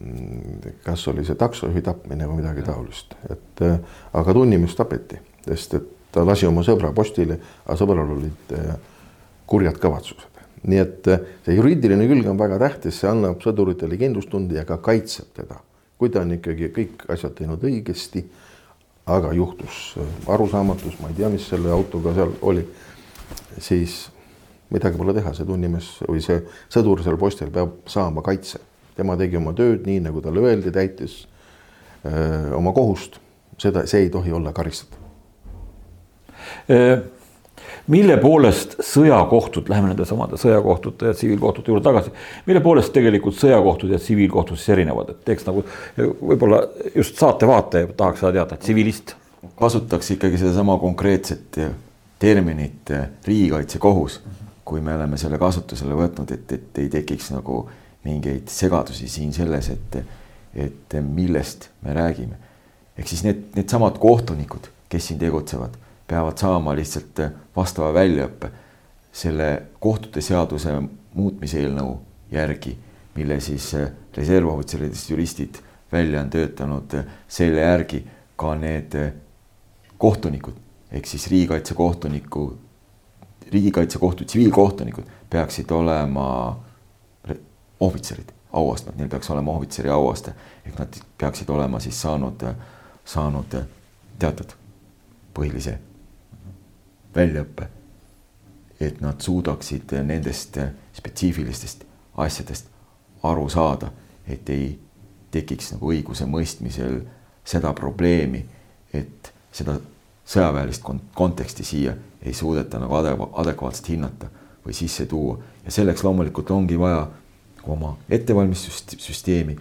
Äh, kas oli see taksojuhi tapmine või midagi taolist, et äh, aga tunnimees tapeti, sest et ta lasi oma sõbra postile, aga sõbral olid kurjad kavatsused. nii et see juriidiline külg on väga tähtis, see annab sõduritele kindlustunde ja ka kaitseb teda kui ta on ikkagi kõik asjad teinud õigesti, aga juhtus äh, arusaamatus, ma ei tea, mis selle autoga seal oli, siis midagi pole teha, see tunnimees või see sõdur seal postil peab saama kaitse. Tema tegi oma tööd nii, nagu talle öeldi, täitis öö, äh, oma kohust, seda, see ei tohi olla karistatav mille poolest sõjakohtud, läheme nende samade sõjakohtute ja tsiviilkohtute juurde tagasi, mille poolest tegelikult sõjakohtud ja tsiviilkohtud siis erinevad, et teeks nagu võib-olla just saate vaataja tahaks seda teada, tsivilist. kasutaks ikkagi sedasama konkreetset terminit riigikaitsekohus, kui me oleme selle kasutusele võtnud, et, et ei tekiks nagu mingeid segadusi siin selles, et, et millest me räägime. ehk siis need, needsamad kohtunikud, kes siin tegutsevad peavad saama lihtsalt vastava väljaõppe. selle kohtute seaduse muutmise eelnõu järgi, mille siis reservohvitseridest juristid välja on töötanud, selle järgi ka need kohtunikud ehk siis riigikaitsekohtuniku, riigikaitsekohtu tsiviilkohtunikud peaksid olema ohvitserid, auastmed, neil peaks olema ohvitseri auaste, ehk nad peaksid olema siis saanud, saanud teatud põhilise väljaõppe. et nad suudaksid nendest spetsiifilistest asjadest aru saada, et ei tekiks nagu õigusemõistmisel seda probleemi, et seda sõjaväelist konteksti siia ei suudeta nagu adekvaatselt hinnata või sisse tuua ja selleks loomulikult ongi vaja oma ettevalmistussüsteemi,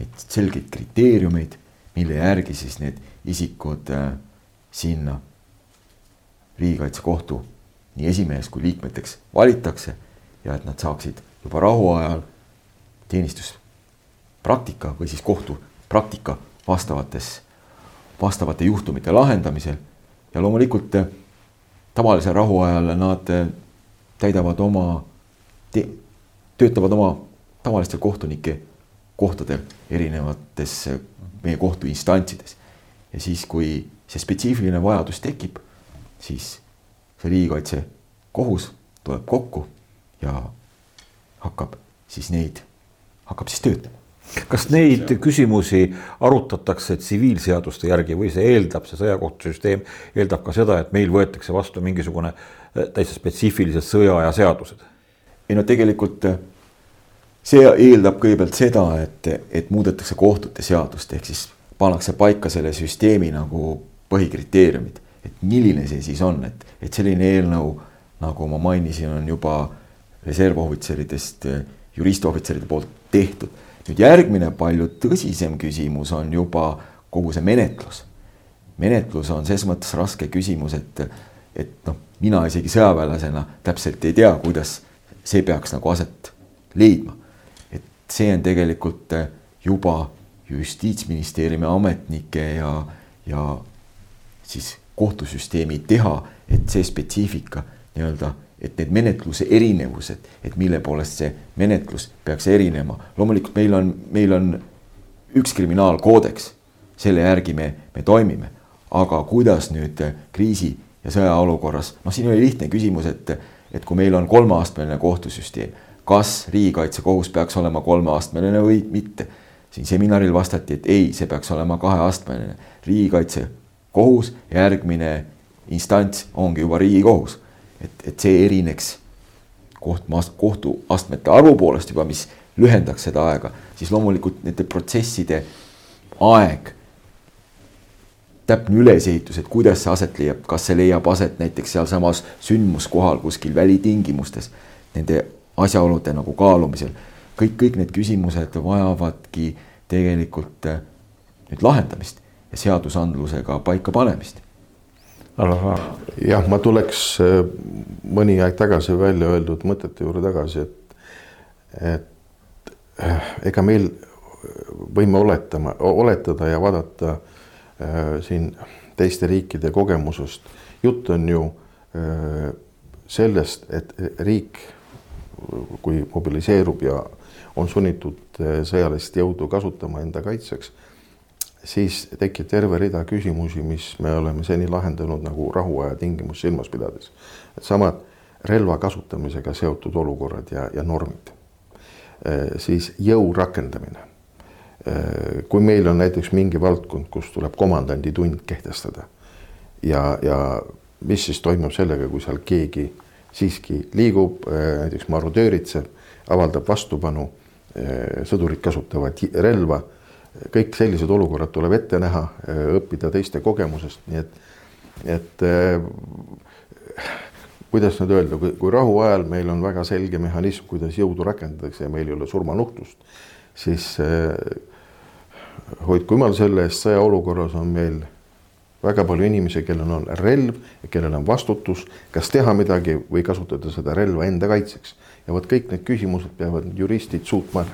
neid selgeid kriteeriumeid, mille järgi siis need isikud äh, sinna riigikaitsekohtu nii esimees kui liikmeteks valitakse ja et nad saaksid juba rahuajal teenistuspraktika või siis kohtupraktika vastavates, vastavate juhtumite lahendamisel. Ja loomulikult äh, tavalisel rahuajal nad äh, täidavad oma, töötavad oma tavalistel kohtunike kohtadel erinevates äh, meie kohtuinstantsides. ja siis, kui see spetsiifiline vajadus tekib, siis see riigikaitsekohus tuleb kokku ja hakkab siis neid, hakkab siis töötama kas neid küsimusi arutatakse tsiviilseaduste järgi või see eeldab, see sõjakohtusüsteem eeldab ka seda, et meil võetakse vastu mingisugune äh, täitsa spetsiifilised sõjaaja seadused? ei no tegelikult äh, see eeldab kõigepealt seda, et, et muudetakse kohtute seadust, ehk siis pannakse paika selle süsteemi nagu põhikriteeriumid, et milline see siis on, et, et selline eelnõu, nagu ma mainisin, on juba reservohvitseridest, juristohvitseride poolt tehtud nüüd järgmine palju tõsisem küsimus on juba kogu see menetlus. menetlus on ses mõttes raske küsimus, et, et noh, mina isegi sõjaväelasena täpselt ei tea, kuidas see peaks nagu aset leidma. See on tegelikult juba justiitsministeeriumi ametnike ja, ja siis kohtusüsteemi teha, et see spetsiifika nii-öelda et need menetluse erinevused, et mille poolest see menetlus peaks erinema. loomulikult meil on, meil on üks kriminaalkoodeks, selle järgi me, me toimime, aga kuidas nüüd kriisi ja sõjaolukorras, noh, siin oli lihtne küsimus, et, et kui meil on kolmeastmeline kohtusüsteem, kas riigikaitsekohus peaks olema kolmeastmeline või mitte. siin seminaril vastati, et ei, see peaks olema kaheastmeline. riigikaitsekohus, järgmine instants ongi juba Riigikohus et, et see erineks koht, kohtuastmete arvu poolest juba, mis lühendaks seda aega, siis loomulikult nende protsesside aeg, täpne ülesehitus, et kuidas see aset leiab, kas see leiab aset näiteks sealsamas sündmuskohal kuskil välitingimustes, nende asjaolude nagu kaalumisel, kõik, kõik need küsimused vajavadki tegelikult äh, nüüd lahendamist ja seadusandlusega paika panemist. Jah, ma tuleks äh, mõni aeg tagasi välja öeldud mõtete juurde tagasi, et, et äh, ega meil võime oletama, oletada ja vaadata äh, siin teiste riikide kogemusest. jutt on ju äh, sellest, et riik, kui mobiliseerub ja on sunnitud äh, sõjalist jõudu kasutama enda kaitseks siis tekib terve rida küsimusi, mis me oleme seni lahendanud nagu rahuaja tingimus silmas pidades. samad relva kasutamisega seotud olukorrad ja, ja normid e,. siis jõu rakendamine e,. kui meil on näiteks mingi valdkond, kus tuleb komandandi tund kehtestada ja, ja mis siis toimub sellega, kui seal keegi siiski liigub, näiteks marodööritseb, avaldab vastupanu, sõdurid kasutavad relva. Kõik sellised olukorrad tuleb ette näha, õppida teiste kogemusest, nii et, et äh, kuidas nüüd öelda, kui, kui rahuajal meil on väga selge mehhanism, kuidas jõudu rakendatakse ja meil ei ole surmanuhtlust, siis äh, hoidku jumal selle eest, sõjaolukorras on meil väga palju inimesi, kellel on relv kellel on vastutus, kas teha midagi või kasutada seda relva enda kaitseks. ja vot kõik need küsimused peavad juristid suutma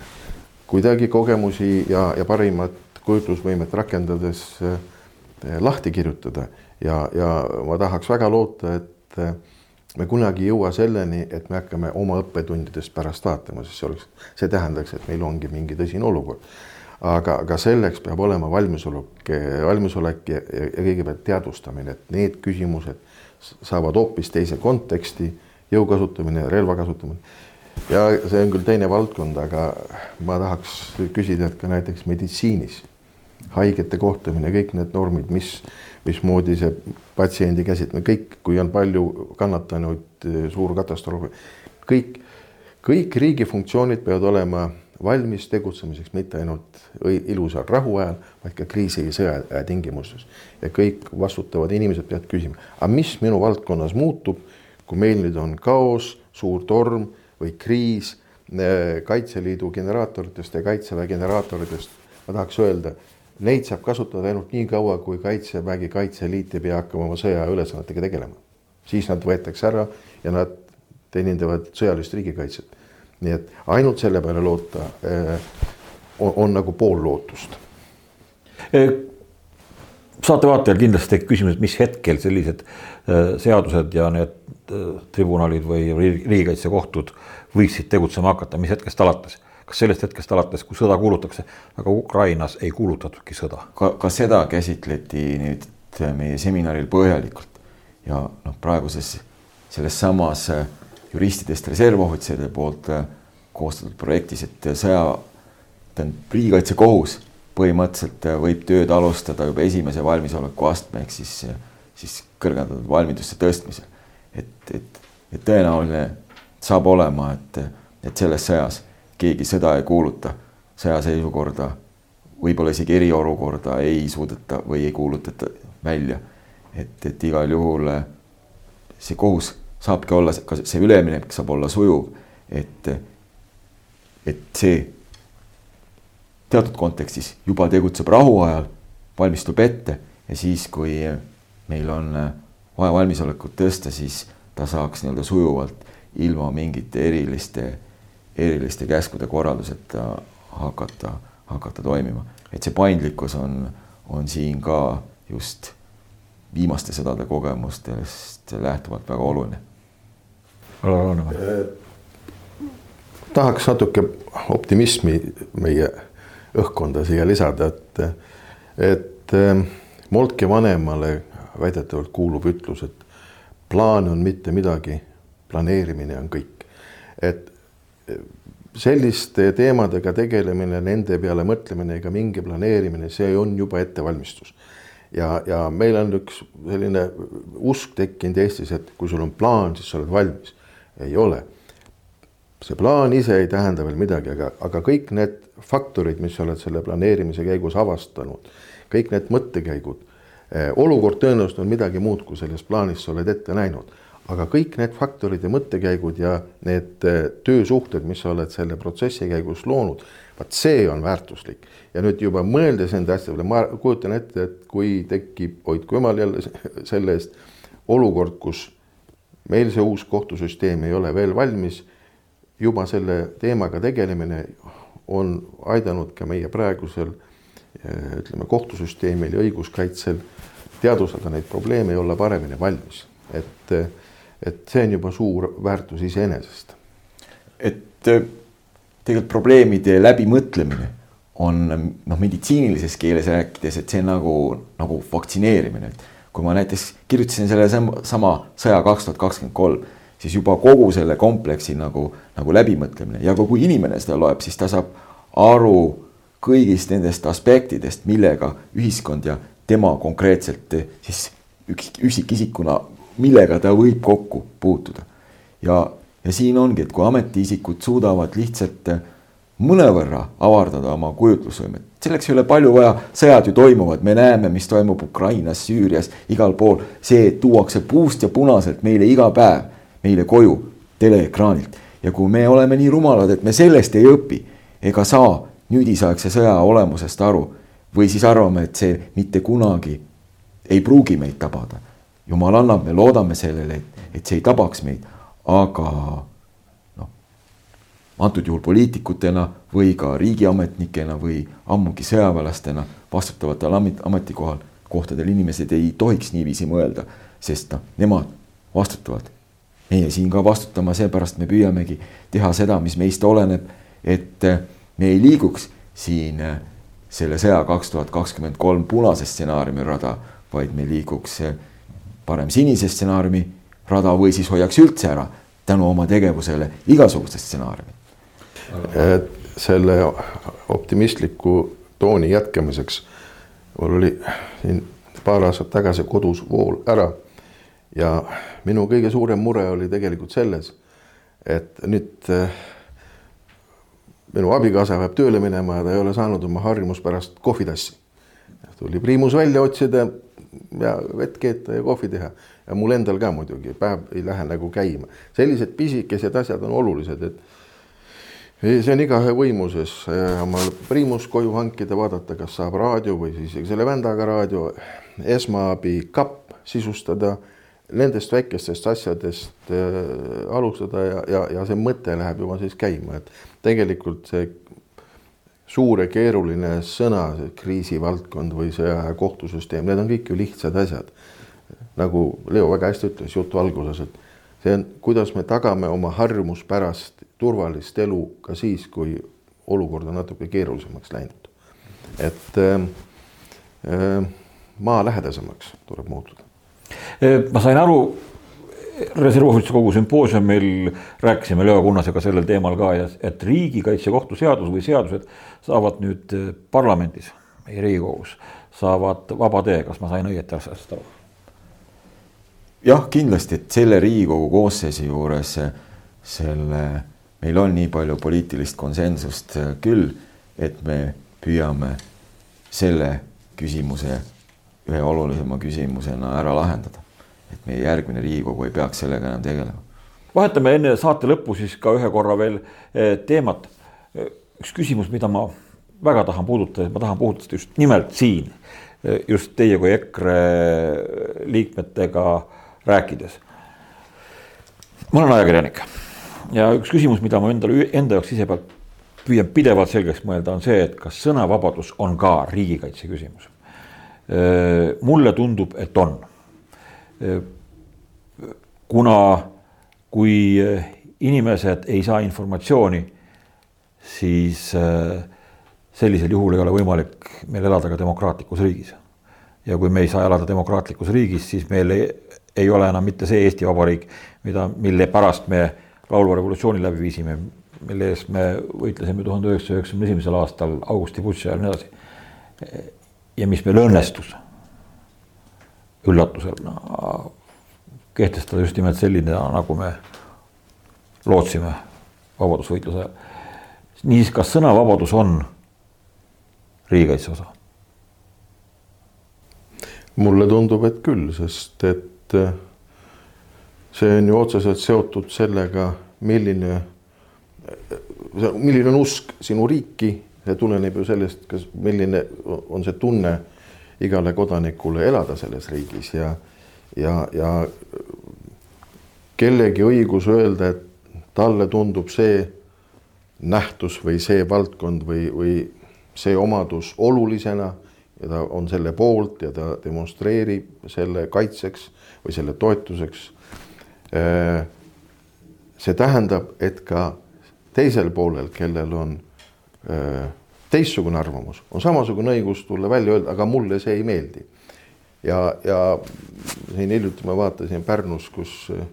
kuidagi kogemusi ja, ja parimat kujutlusvõimet rakendades äh, lahti kirjutada ja, ja ma tahaks väga loota, et me kunagi ei jõua selleni, et me hakkame oma õppetundidest pärast vaatama, sest see oleks, see tähendaks, et meil ongi mingi tõsine olukord. Aga, aga selleks peab olema valmisolek, valmisolek ja, ja, ja kõigepealt teadvustamine, et need küsimused saavad hoopis teise konteksti, jõu kasutamine, relva kasutamine. ja see on küll teine valdkond, aga ma tahaks küsida, et ka näiteks meditsiinis haigete kohtlemine, kõik need normid, mis mismoodi see patsiendi käsitlemine, kõik, kui on palju kannatanuid, suur katastroof, kõik, kõik riigi funktsioonid peavad olema valmis tegutsemiseks mitte ainult ilusal rahuajal, vaid ka kriisi ja sõja tingimustes. ja kõik vastutavad inimesed peavad küsima, aga mis minu valdkonnas muutub, kui meil nüüd on kaos, suur torm või kriis Kaitseliidu generaatoritest ja Kaitseväe generaatoritest, ma tahaks öelda Neid saab kasutada ainult nii kaua, kui Kaitsevägi, Kaitseliit ei pea hakkama oma sõjaülesannetega tegelema. siis nad võetakse ära ja nad teenindavad sõjalist riigikaitset. Nii et ainult selle peale loota eh, on, on nagu pool lootust. Eh, saate vaatajal kindlasti tekib küsimus, et mis hetkel sellised eh, seadused ja need tribunalid või riigikaitsekohtud võiksid tegutsema hakata, mis hetkest alates kas sellest hetkest alates, kui sõda kuulutatakse, aga Ukrainas ei kuulutatudki sõda? ka, ka seda käsitleti nüüd meie seminaril põhjalikult ja noh, praeguses selles samas äh, juristidest reservohvitseride poolt äh, koostatud projektis, et sõja, tähendab riigikaitsekohus põhimõtteliselt äh, võib tööd alustada juba esimese valmisoleku astme ehk siis, siis kõrgendatud valmidusse tõstmisel. et, et, et tõenäoline saab olema, et, et selles sõjas keegi sõda ei kuuluta, sõjaseisukorda, võib-olla isegi eriolukorda ei suudeta või ei kuulutata välja. et, et igal juhul see kohus saabki olla, ka see üleminek saab olla sujuv, et, et see teatud kontekstis juba tegutseb rahuajal, valmistub ette ja siis, kui meil on vaja valmisolekut tõsta, siis ta saaks nii-öelda sujuvalt ilma mingite eriliste eriliste käskude korralduseta hakata, hakata toimima. et see paindlikkus on, on siin ka just viimaste sõdade kogemustest lähtuvalt väga oluline. Tahaks natuke optimismi meie õhkkonda siia lisada, et, et eh, Moltke vanemale väidetavalt kuulub ütlus, et plaan on mitte midagi, planeerimine on kõik. et selliste teemadega tegelemine, nende peale mõtlemine ega mingi planeerimine, see on juba ettevalmistus. ja, ja meil on üks selline usk tekkinud Eestis, et kui sul on plaan, siis sa oled valmis. Ei ole. see plaan ise ei tähenda veel midagi, aga, aga kõik need faktorid, mis sa oled selle planeerimise käigus avastanud, kõik need mõttekäigud, eh, olukord tõenäoliselt on midagi muud, kui selles plaanis sa oled ette näinud aga kõik need faktorid ja mõttekäigud ja need äh, töösuhted, mis sa oled selle protsessi käigus loonud, vaat see on väärtuslik. ja nüüd juba mõeldes nende asjade peale, ma kujutan ette, et kui tekib, hoidku jumal jälle selle eest, olukord, kus meil see uus kohtusüsteem ei ole veel valmis, juba selle teemaga tegelemine on aidanud ka meie praegusel äh, ütleme, kohtusüsteemil ja õiguskaitsel teadvustada neid probleeme ja olla paremini valmis, et äh, et see on juba suur väärtus iseenesest. et äh, tegelikult probleemide läbimõtlemine on noh, meditsiinilises keeles rääkides, et see nagu, nagu vaktsineerimine, et kui ma näiteks kirjutasin selle sama sõja kaks tuhat kakskümmend kolm, siis juba kogu selle kompleksi nagu, nagu läbimõtlemine ja ka kui inimene seda loeb, siis ta saab aru kõigist nendest aspektidest, millega ühiskond ja tema konkreetselt siis üks üksikisikuna millega ta võib kokku puutuda. ja, ja siin ongi, et kui ametiisikud suudavad lihtsalt äh, mõnevõrra avardada oma kujutlusvõimet, selleks ei ole palju vaja, sõjad ju toimuvad, me näeme, mis toimub Ukrainas, Süürias, igal pool, see tuuakse puust ja punaselt meile iga päev, meile koju teleekraanilt. ja kui me oleme nii rumalad, et me sellest ei õpi ega saa nüüdisaegse sõja olemusest aru või siis arvame, et see mitte kunagi ei pruugi meid tabada. Jumal annab, me loodame sellele, et, et see ei tabaks meid, aga antud juhul poliitikutena või ka riigiametnikena või ammugi sõjaväelastena vastutavatel ametikohal, kohtadel inimesed ei tohiks niiviisi mõelda, sest noh, nemad vastutavad. meie siin ka vastutama, seepärast me püüamegi teha seda, mis meist oleneb, et me ei liiguks siin selle sõja kaks tuhat kakskümmend kolm punase stsenaariumi rada, vaid me liiguks parem sinise stsenaariumi rada või siis hoiaks üldse ära tänu oma tegevusele igasugused stsenaariumid. Selle optimistliku tooni jätkamiseks mul oli siin paar aastat tagasi kodus vool ära ja minu kõige suurem mure oli tegelikult selles, et nüüd äh, minu abikaasa peab tööle minema ja ta ei ole saanud oma harjumuspärast kohvitassi. tuli priimus välja otsida ja vett keeta ja kohvi teha ja mul endal ka muidugi, päev ei lähe nagu käima. sellised pisikesed asjad on olulised, et see on igaühe võimuses. Oma priimus koju hankida, vaadata, kas saab raadio või siis selle vändaga raadio, esmaabi kapp sisustada, nendest väikestest asjadest äh, alustada ja, ja, ja see mõte läheb juba siis käima, et tegelikult see suur ja keeruline sõna, see kriisivaldkond või sõjaväe kohtusüsteem, need on kõik ju lihtsad asjad. Nagu Leo väga hästi ütles jutu alguses, et see on, kuidas me tagame oma harjumuspärast turvalist elu ka siis, kui olukord on natuke keerulisemaks läinud. et äh, äh, maalähedasemaks tuleb muutuda. ma sain aru, reservohvitsi kogu sümpoosiumil rääkisime Leo Kunnasega sellel teemal ka ja et riigikaitsekohtu seadus või seadused saavad nüüd parlamendis, meie Riigikogus, saavad vaba tee, kas ma sain õieti asjast aru? jah, kindlasti, et selle Riigikogu koosseisu juures selle, meil on nii palju poliitilist konsensust küll, et me püüame selle küsimuse ühe olulisema küsimusena ära lahendada. et meie järgmine Riigikogu ei peaks sellega enam tegelema. vahetame enne saate lõppu siis ka ühe korra veel eh, teemat. üks küsimus, mida ma väga tahan puudutada, ma tahan puudutada just nimelt siin, just teie kui EKRE liikmetega rääkides. ma olen ajakirjanik ja üks küsimus, mida ma endale enda jaoks ise pealt püüan pidevalt selgeks mõelda, on see, et kas sõnavabadus on ka riigikaitse küsimus. mulle tundub, et on. kuna, kui inimesed ei saa informatsiooni, siis sellisel juhul ei ole võimalik meil elada ka demokraatlikus riigis. ja kui me ei saa elada demokraatlikus riigis, siis meil ei, ei ole enam mitte see Eesti Vabariik, mida, mille pärast me laulva revolutsiooni läbi viisime, mille eest me võitlesime tuhande üheksasaja üheksakümne esimesel aastal Augusti Butši ja nii edasi. ja mis meil õnnestus üllatusel no, kehtestada just nimelt selline, nagu me lootsime vabadusvõitluse ajal. niisiis, kas sõnavabadus on riigikaitse osa? mulle tundub, et küll, sest et see on ju otseselt seotud sellega, milline, milline on usk sinu riiki, see tuleneb ju sellest, kas, milline on see tunne igale kodanikule elada selles riigis ja, ja, ja kellegi õigus öelda, et talle tundub see nähtus või see valdkond või, või see omadus olulisena ja ta on selle poolt ja ta demonstreerib selle kaitseks või selle toetuseks. Äh, see tähendab, et ka teisel poolel, kellel on äh, teistsugune arvamus, on samasugune õigus tulla välja, öelda, aga mulle see ei meeldi. ja, ja siin hiljuti ma vaatasin Pärnus, kus äh,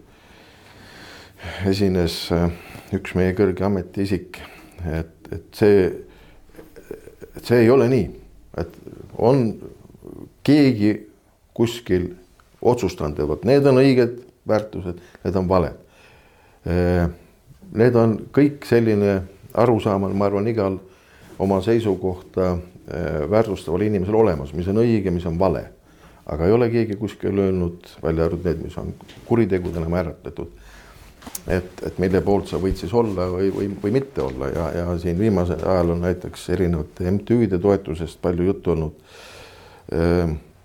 esines üks meie kõrge ametiisik, et, et see, et see ei ole nii, et on keegi kuskil otsustanud, et vot need on õiged väärtused, need on valed. Need on kõik selline arusaamal, ma arvan, igal oma seisukohta väärtustaval inimesel olemas, mis on õige, mis on vale. aga ei ole keegi kuskil öelnud, välja arvatud need, mis on kuritegudena määratletud. et, et mille poolt sa võid siis olla või, või, või mitte olla ja, ja siin viimasel ajal on näiteks erinevate MTÜ-de toetusest palju juttu olnud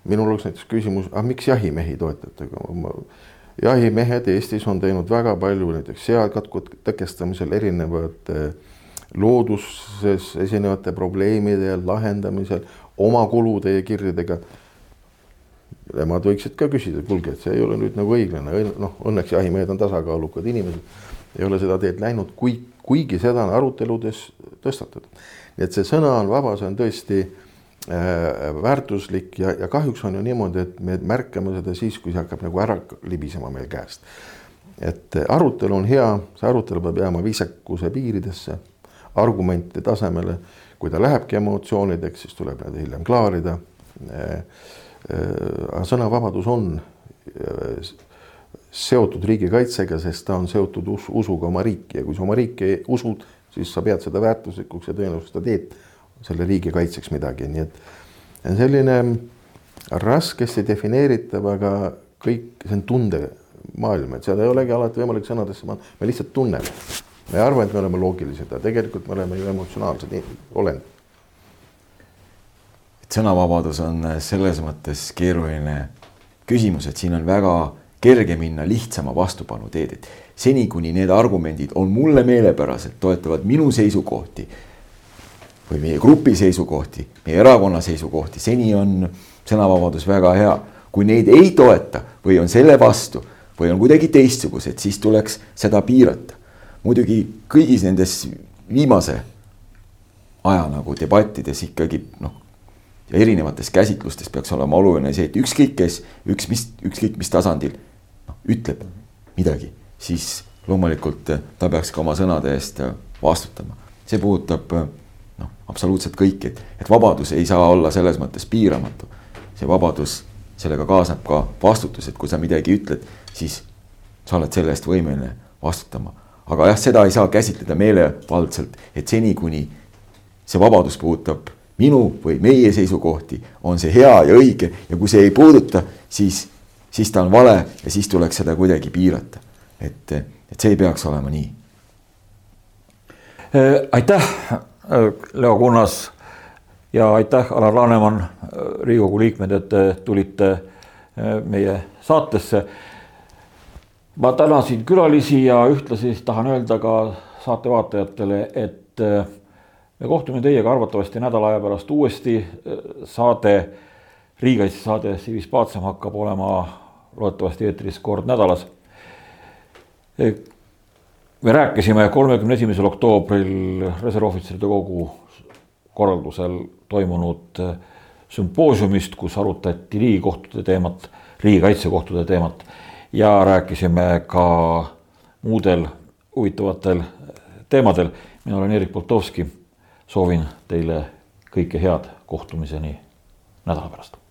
minul oleks näiteks küsimus, aga miks jahimehi toetate? Jahimehed Eestis on teinud väga palju näiteks seakatku tõkestamisel erinevate looduses esinevate probleemide lahendamisel oma kulude ja kirjadega. nemad võiksid ka küsida, kuulge, et see ei ole nüüd nagu õiglane, noh, õnneks jahimehed on tasakaalukad inimesed, ei ole seda teed läinud, kui, kuigi seda on aruteludes tõstatatud. nii et see sõna on vaba, see on tõesti äh, väärtuslik ja, ja kahjuks on ju niimoodi, et me märkame seda siis, kui see hakkab nagu ära libisema meil käest. et arutelu on hea, see arutelu peab jääma viisakuse piiridesse, argumentide tasemele, kui ta lähebki emotsioonideks, siis tuleb need hiljem klaarida. Äh, Äh, sõnavabadus on äh, seotud riigikaitsega, sest ta on seotud us usuga oma riiki. Ja kui sa oma riiki usud, siis sa pead seda väärtuslikuks ja tõenäoliselt sa teed selle riigi kaitseks midagi, nii et selline raskesti defineeritav, aga kõik, see on tundemaailm, et seal ei olegi alati võimalik sõnadesse panna, me lihtsalt tunneme. me arvame, et me oleme loogilised, aga tegelikult me oleme ju emotsionaalsed olendid et sõnavabadus on äh, selles mõttes keeruline küsimus, et siin on väga kerge minna lihtsama vastupanu teed, et seni, kuni need argumendid on mulle meelepärased, toetavad minu seisukohti või meie grupi seisukohti, meie erakonna seisukohti, seni on sõnavabadus väga hea. kui neid ei toeta või on selle vastu või on kuidagi teistsugused, siis tuleks seda piirata. muidugi kõigis nendes viimase aja nagu debattides ikkagi noh, ja erinevates käsitlustes peaks olema oluline see, et ükskõik kes, üks mis, ükskõik mis tasandil noh, ütleb midagi, siis loomulikult ta peaks ka oma sõnade eest vastutama. see puudutab absoluutselt kõiki, et, et vabadus ei saa olla selles mõttes piiramatu. see vabadus, sellega kaasneb ka vastutus, et kui sa midagi ütled, siis sa oled selle eest võimeline vastutama. aga jah, seda ei saa käsitleda meelevaldselt, et seni, kuni see vabadus puudutab minu või meie seisukohti, on see hea ja õige ja kui see ei puuduta, siis, siis ta on vale ja siis tuleks seda kuidagi piirata. et, et see ei peaks olema nii. Äh, aitäh, äh, Leo Kunnas ja aitäh, Alar Laneman, äh, Riigikogu liikmed, et te tulite meie saatesse. ma tänasin külalisi ja ühtlasi tahan öelda ka saate vaatajatele, et me kohtume teiega arvatavasti nädala aja pärast uuesti. saade, riigikaitsesaade Sivis Paatsam hakkab olema loodetavasti eetris kord nädalas. Me rääkisime kolmekümne esimesel oktoobril reservohvitseride kogu korraldusel toimunud sümpoosiumist, kus arutati riigikohtade teemat, riigikaitsekohtade teemat ja rääkisime ka muudel huvitavatel teemadel. mina olen Erik Poltovski soovin teile kõike head, kohtumiseni nädala pärast